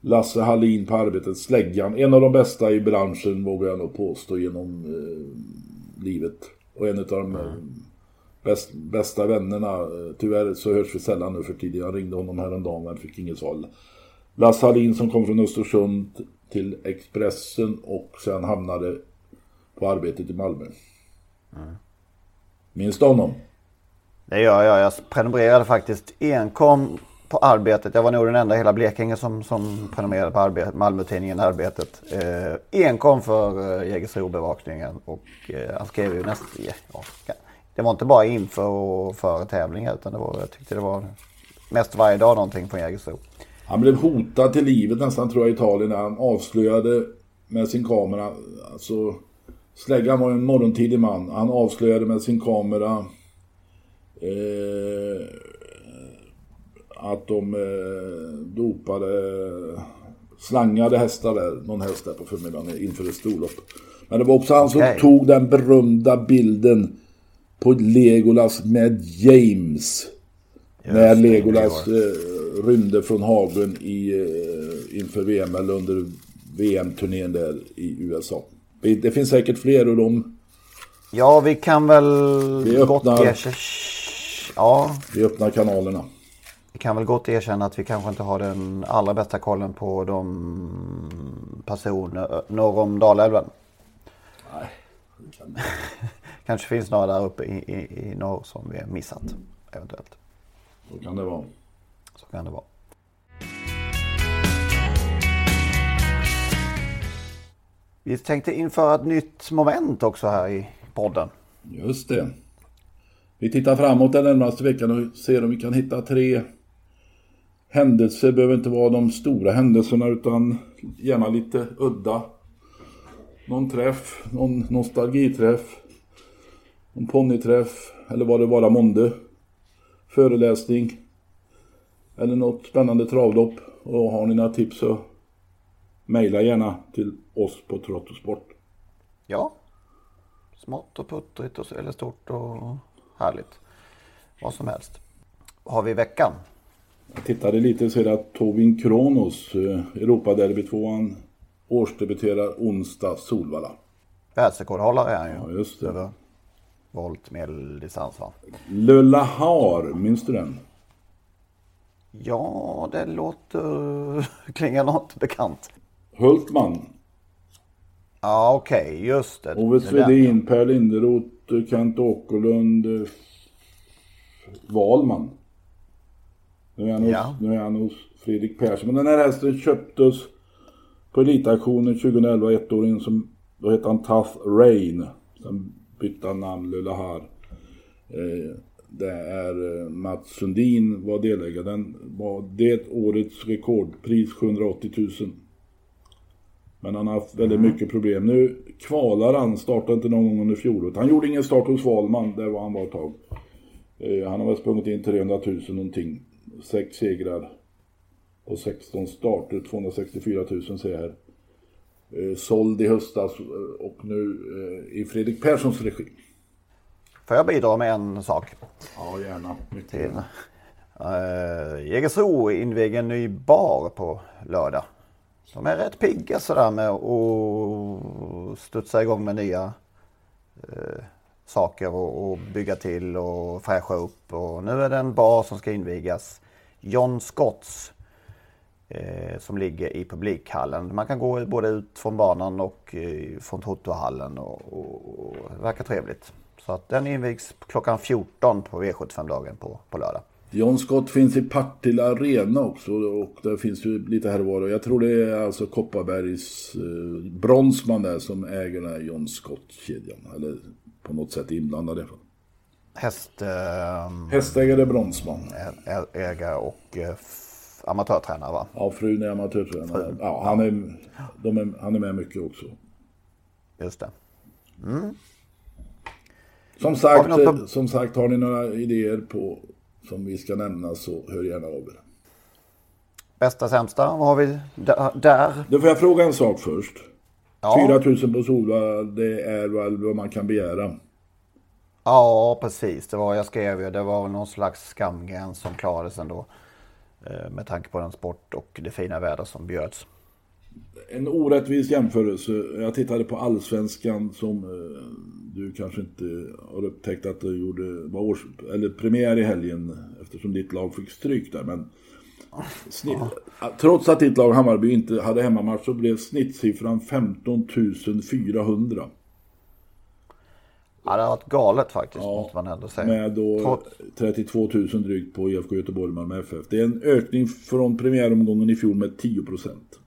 Lasse Hallin på Arbetet, Släggan. En av de bästa i branschen vågar jag nog påstå genom eh, livet. Och en av de eh, bäst, bästa vännerna. Eh, Tyvärr så hörs vi sällan nu för tiden. Jag ringde honom häromdagen men fick inget svar. Lasse Hallin som kom från Östersund till Expressen och sen hamnade på Arbetet i Malmö. Minns du honom? Det gör jag. Jag prenumererade faktiskt enkom på Arbetet. Jag var nog den enda i hela Blekinge som, som prenumererade på arbet, Malmötidningen Arbetet. Eh, enkom för eh, Jägersro-bevakningen. Och eh, han skrev ju nästan... Ja, det var inte bara inför och före tävlingar utan det var, jag tyckte det var mest varje dag någonting från Jägersro. Han blev hotad till livet nästan tror jag i Italien när han avslöjade med sin kamera. Alltså, Släggan var en morgontidig man. Han avslöjade med sin kamera eh, att de eh, dopade, slangade hästar där, någon häst där på förmiddagen inför ett storlopp. Men det var också han som Okej. tog den berömda bilden på Legolas med James. när det, Legolas eh, rymde från hagen i, eh, inför VM eller under VM-turnén där i USA. Det finns säkert fler och de, Ja, vi kan väl Vi gott öppnar- erkänna... Ja, vi öppnar kanalerna. Kan väl gott erkänna att vi kanske inte har den allra bästa kollen på de personer norr om Dalälven. Nej, Kanske finns några där uppe i, i, i norr som vi har missat. Eventuellt. så kan det vara. Så kan det vara. Vi tänkte införa ett nytt moment också här i podden. Just det. Vi tittar framåt den närmaste veckan och ser om vi kan hitta tre händelser. behöver inte vara de stora händelserna utan gärna lite udda. Någon träff, någon nostalgiträff, någon ponnyträff eller vad det vara månde. Föreläsning eller något spännande travlopp. Och har ni några tips så mejla gärna till oss på Trottosport. Ja. Smått och puttrigt och eller stort och härligt. Vad som helst. Vad har vi i veckan? Jag tittade lite och ser att Tovin Kronos, eh, Europaderby 2 årsdebuterar onsdag Solvalla. Världsrekordhållare är han ju. Ja, just det. Över volt medeldistans va? Le Lahar, minns du den? Ja, det låter... klingar något bekant. Hultman, Ja, okej, just det. Ove. Svedin, Per Linderoth, eh, Kent Åkerlund, eh, Wahlman. Nu är, han hos, Ja. nu är han hos Fredrik Persson. Men den här hästen köptes på elitaktionen 2011, ettåringen som, då hette han Tough Rain. Sen bytte han namn Le Lahar. Eh, det är eh, Mats Sundin var delägare. Den var det årets rekordpris 780 000. Men han har haft väldigt mycket problem. Nu kvalar han, startade inte någon gång under fjolåret. Han gjorde ingen start hos Valman, där var han var ett tag. Eh, han har väl sprungit in 300 000 någonting. Sex segrar på 16 starter, 264 000 ser. Eh, såld i höstas eh, och nu eh, i Fredrik Perssons regi. Får jag bidra med en sak? Ja, gärna. Mycket Till. Uh, Jägersro inviger en ny bar på lördag. De är rätt pigga sådär med att studsa igång med nya eh, saker och, och bygga till och fräscha upp. Och nu är det en bar som ska invigas. John Scotts. Eh, som ligger i publikhallen. Man kan gå både ut från banan och eh, från Totohallen och, och, och det verkar trevligt. Så att den invigs klockan 14 på V75-dagen på, på lördag. John Scott finns i Partille Arena också och där finns ju lite här och var. Jag tror det är alltså Kopparbergs eh, Bronsman där som äger den här John Scott-kedjan. Eller på något sätt inblandad i alla fall. Häst, eh, Hästägare Bronsman. ägare och eh, amatörtränare va? Ja, frun är amatörtränare. Ja, han är, de är, han är med mycket också. Just det. Som sagt, något på- som sagt, har ni några idéer på som vi ska nämna så hör gärna av er. Bästa sämsta, vad har vi där? Då får jag fråga en sak först. Ja. 4000 på Solvalla, det är väl vad man kan begära. Ja, precis. Det var, jag skrev ju, det var någon slags skamgräns som klarades ändå. Eh, med tanke på den sport och det fina väder som bjöds. En orättvis jämförelse. Jag tittade på Allsvenskan som eh, du kanske inte har upptäckt att det gjorde, var års, eller premiär i helgen eftersom ditt lag fick stryk där. Men snitt, trots att ditt lag Hammarby inte hade hemmamatch så blev snittsiffran 15 400. Ja, det har varit galet faktiskt, Ja, måste man ändå säga. Med då Trots- 32 000 drygt på IFK Göteborg Malmö FF. Det är en ökning från premiäromgången i fjol med 10 procent.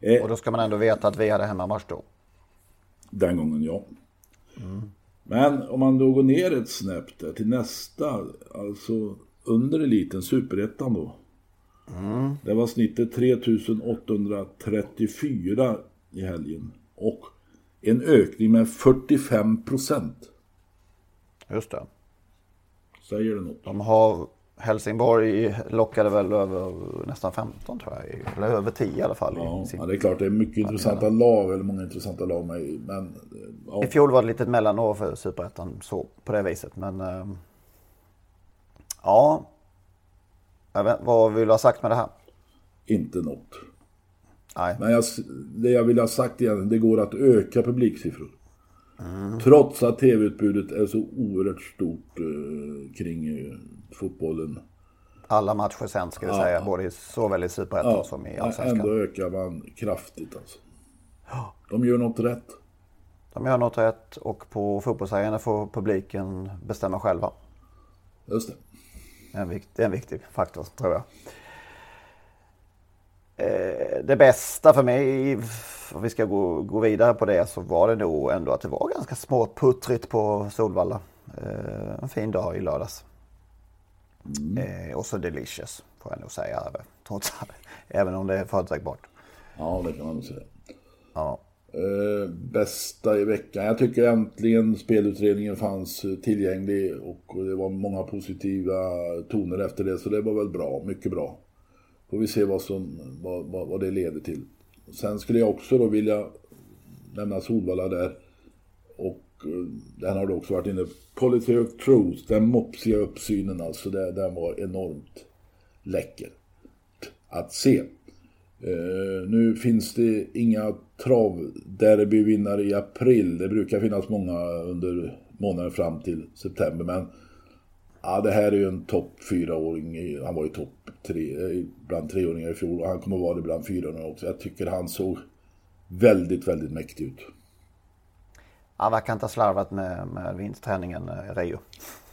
Eh, Och då ska man ändå veta att vi hade hemmamatch då. Den gången ja. Men om man då går ner ett snäpp där till nästa, alltså under eliten, superettan då. Det var snittet 3834 i helgen. Och en ökning med 45 procent. Just det. Säger det något? De har Helsingborg lockade väl över nästan 15 tror jag. Eller över 10 i alla fall. Ja, sin- ja, det är klart det är mycket intressanta lag, eller många intressanta lag men ja, I fjol var det lite mellanår för Superettan så på det viset. Men ehm, ja. Jag vet, vad vill du ha sagt med det här? inte något. Nej. Men jag, det jag vill ha sagt igen, det går att öka publiksiffror. Trots att tv-utbudet är så oerhört stort eh, kring eh, fotbollen. Alla matcher sen ska vi säga. Både i, såväl i Superettan som i Allsvenskan. ändå ökar man kraftigt alltså. De gör något rätt. De gör något rätt och på fotbollsarenan får publiken bestämma själva. Just det. En, vikt, det är en viktig faktor tror jag. Eh, Det bästa för mig, om vi ska gå, gå vidare på det, så var det nog ändå att det var ganska småputtrigt på Solvalla. Eh, En fin dag i lördags. Eh, Och så delicious, får jag nog säga. Trots allt. Även om det är förutsägbart. Ja, det kan man nog säga. Ja. Eh, bästa i veckan. Jag tycker äntligen spelutredningen fanns tillgänglig och det var många positiva toner efter det. Så det var väl bra, mycket bra. Får vi se vad, som, vad, vad, vad det leder till. Sen skulle jag också då vilja nämna Solvalla där. Och eh, den har du också varit inne Policy of Truth, den mopsiga uppsynen alltså. Den var enormt läcker att se. Eh, nu finns det inga travderbyvinnare i april. Det brukar finnas många under månaden fram till september. Men ja, det här är ju en topp fyraåring. Han var ju topp tre, eh, bland treåringar i fjol och han kommer vara det bland fyraåringar också. Jag tycker han såg väldigt, väldigt mäktig ut. Han verkar inte ha slarvat med, med vinstträningen, eh, Reijo.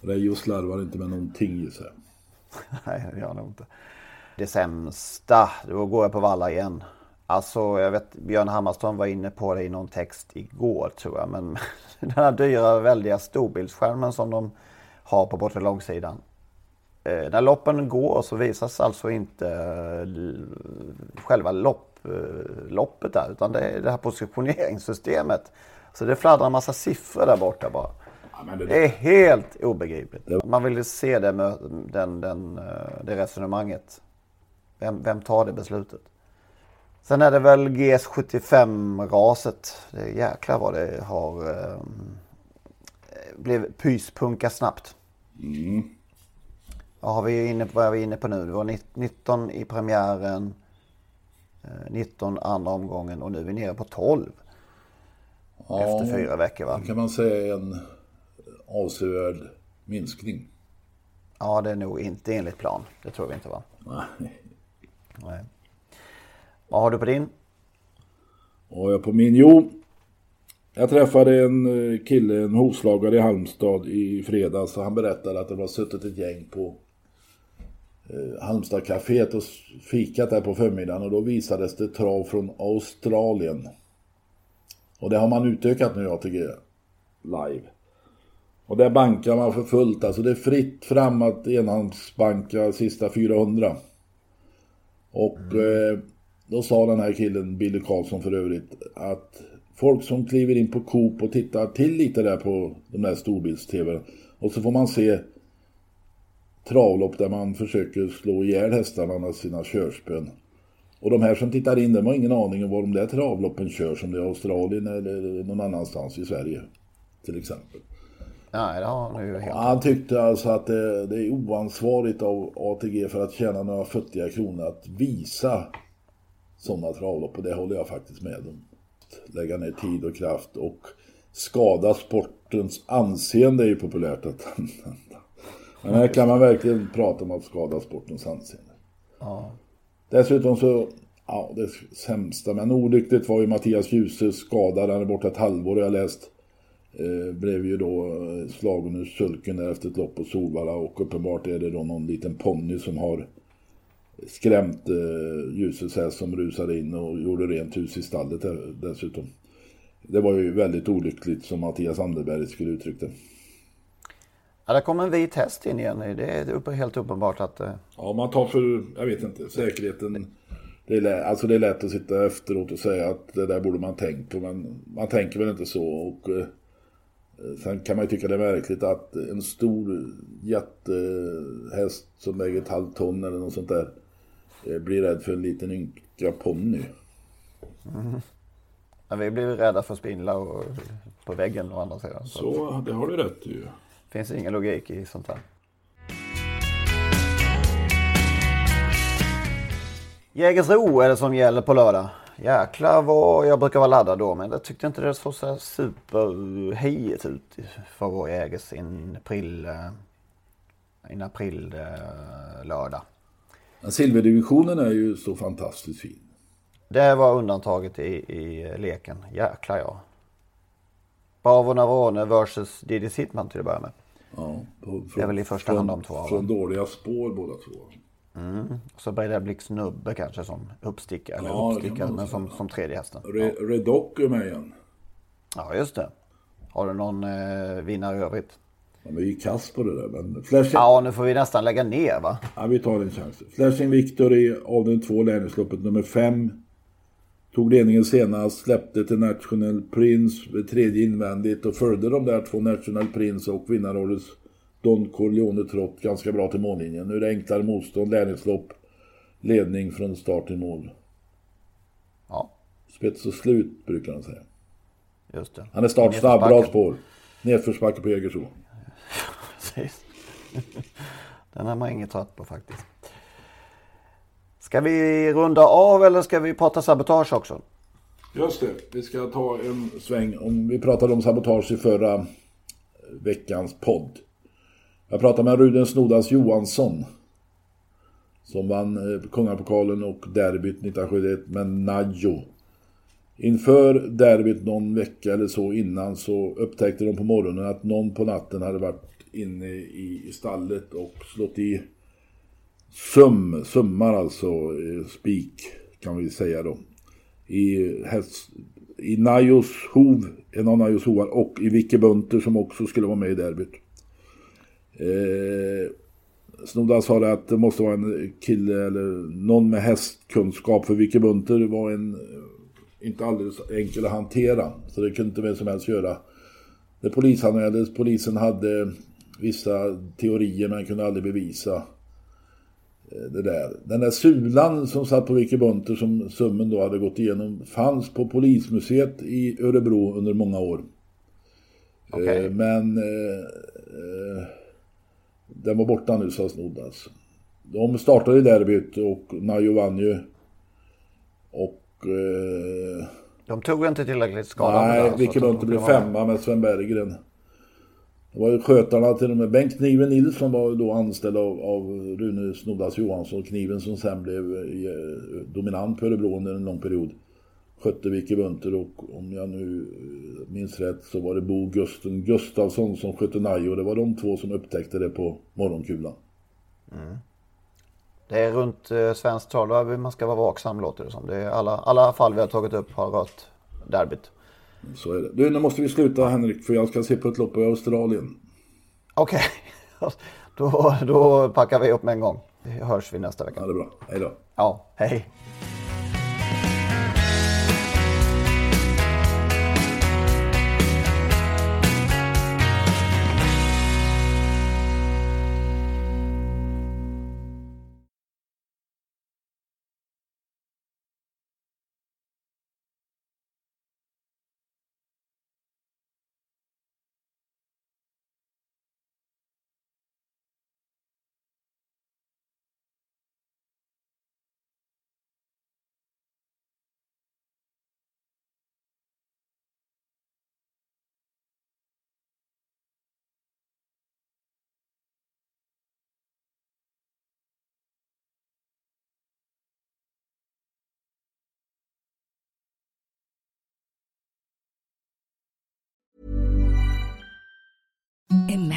Reijo slarvar inte med någonting gissar jag. Nej, det gör han nog inte. Det sämsta, då går jag på Valla igen. Alltså, jag vet Björn Hammarström var inne på det i någon text igår tror jag. Men den här dyra väldiga storbildsskärmen som de har på bortre långsidan. Eh, när loppen går så visas alltså inte eh, själva lopp, eh, loppet där. Utan det är det här positioneringssystemet. Så det fladdrar en massa siffror där borta bara. Ja, det, Det är helt obegripligt. Man vill se det, med den, den, eh, det resonemanget. Vem, vem tar det beslutet? Sen är det väl GS75-raset. Det är jäklar vad det har eh, blev pyspunka snabbt. Vad, har vi inne, vad är vi inne på nu? Det var 19 i premiären, eh, 19 andra omgången och nu är vi nere på 12 efter fyra veckor. Va? det kan man säga är en avsevärd minskning. Ja, det är nog inte enligt plan. Det tror vi inte va? Nej. Nej. Vad har du på din? Och jag på min, jo. Jag träffade en eh, kille, en hovslagare i Halmstad i fredags och han berättade att det var suttit ett gäng på eh, Halmstadcaféet och fikat där på förmiddagen och då visades det trav från Australien. Och det har man utökat nu ATG live. Och där bankar man för fullt, alltså det är fritt fram att enhandsbanka sista 400. Och eh, då sa den här killen, Billy Karlsson för övrigt, att folk som kliver in på Coop och tittar till lite där på de där storbilds-tv och så får man se travlopp där man försöker slå ihjäl hästarna med sina körspön. Och de här som tittar in, de har ingen aning om var de där travloppen kör, som det är Australien eller någon annanstans i Sverige. Till exempel. Nej, det har han ju helt Han tyckte alltså att det, det är oansvarigt av ATG för att tjäna några futtiga kronor att visa sådana travlopp. Och det håller jag faktiskt med om. Lägga ner tid och kraft och skada sportens anseende är ju populärt att använda. Men här kan man verkligen prata om att skada sportens anseende. Ja. Dessutom så, ja det sämsta men olyckligt var ju Mattias Djuse skadad, han är borta ett halvår jag läst. Eh, blev ju då eh, slagen ur sulken efter ett lopp på Solvalla och uppenbart är det då någon liten ponny som har skrämt eh, Ljuses häst som rusade in och gjorde rent hus i stallet där, dessutom. Det var ju väldigt olyckligt som Mattias Anderberg skulle uttryckt det. Ja, det kom en vit häst in igen. Det är helt uppenbart att... eh, Ja, man tar för, jag vet inte, säkerheten. Det är, alltså det är lätt att sitta efteråt och säga att det där borde man tänkt på, men man tänker väl inte så. Och, eh, sen kan man ju tycka det är märkligt att en stor jättehäst som väger ett halvt ton eller något sånt där eh, blir rädd för en liten ynka ponny. Ja, vi blir rädda för spindlar och på väggen å andra sidan. Så Så det har du rätt i det finns ingen logik i sånt här. Jägersro är det som gäller på lördag. Jäklar vad jag brukar vara laddad då men jag tyckte inte det såg så superhejigt ut för vår Jägers i en april, april lördag. Men silverdivisionen är ju så fantastiskt fin. Det var undantaget i, i leken. Jäklar ja. Bravo Navarone versus Didi Sittman till att börja med. Ja, på, Det är väl i första hand de två? Från dåliga spår båda två. Så Breda Blix Nubbe kanske som uppstickare. Eller Ja, uppstickare men som, som tredje hästen. Re- Redock är med igen. Ja just det. Har du någon eh, vinnare i övrigt? De är ju kass på det där. Men Flashing, Ja nu får vi nästan lägga ner va? ja, vi tar en chans. Flashing Victory av den två lärlingsloppet nummer fem. Tog ledningen senast, släppte till National Prince vid tredje invändigt och följde de där två National Prince och vinnarorders Don Corleone Trott ganska bra till mållinjen. Nu är det enklare motstånd, lärlingslopp, ledning från start till mål. Ja Spets och slut brukar han säga. just det. Han är startsnabb, bra spår. Nedförsbacke på Jägersro. Precis. Den är man inget trött på faktiskt. Ska vi runda av eller ska vi prata sabotage också? Just det, vi ska ta en sväng. Om vi pratade om sabotage i förra veckans podd. Jag pratade med Ruden Snodas Johansson. Som vann eh, Kungapokalen och derbyt 1971 med Najo. Inför derbyt någon vecka eller så innan så upptäckte de på morgonen att någon på natten hade varit inne i, stallet och slått i söm, sömmar alltså, eh, spik kan vi säga då i, häst, i Najos hov, en av Najos hovar och i Vicke Bunter som också skulle vara med i derbyt. Eh, Snodda sa det att det måste vara en kille eller någon med hästkunskap för Vicke Bunter var en inte alldeles enkel att hantera. Så det kunde inte vem som helst göra. Det polisanmäldes, polisen hade vissa teorier men kunde aldrig bevisa det där. Den där sulan som satt på Vicke Bunter som summen då hade gått igenom fanns på polismuseet i Örebro under många år. Eh, Men eh, eh, den var borta nu sa Snoddas. De startade i derbyt och Najo vann ju. Och eh, De tog inte tillräckligt skada nej, de Bunter blev femma med Sven Berggren. Det var ju skötarna till och med. Bengt Kniven Nilsson var då anställd av, av Rune Snoddas Johansson. Kniven som sen blev eh, dominant på Örebro under en lång period. Skötte Vicke Bunter och om jag nu eh, minns rätt så var det Bo Gusten Gustafsson som skötte Najo. Det var de två som upptäckte det på morgonkulan. Det är runt eh, svenskt då man ska vara vaksam låter det som. Det är alla, alla fall vi har tagit upp har rört derbyt. Så är det. Du, nu måste vi sluta Henrik för jag ska se på ett lopp i Australien. Okej, då, då packar vi upp med en gång. Det hörs vi nästa vecka. Ja, det är bra. Hej då. Ja, hej.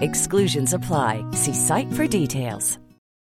Exclusions apply. See site for details.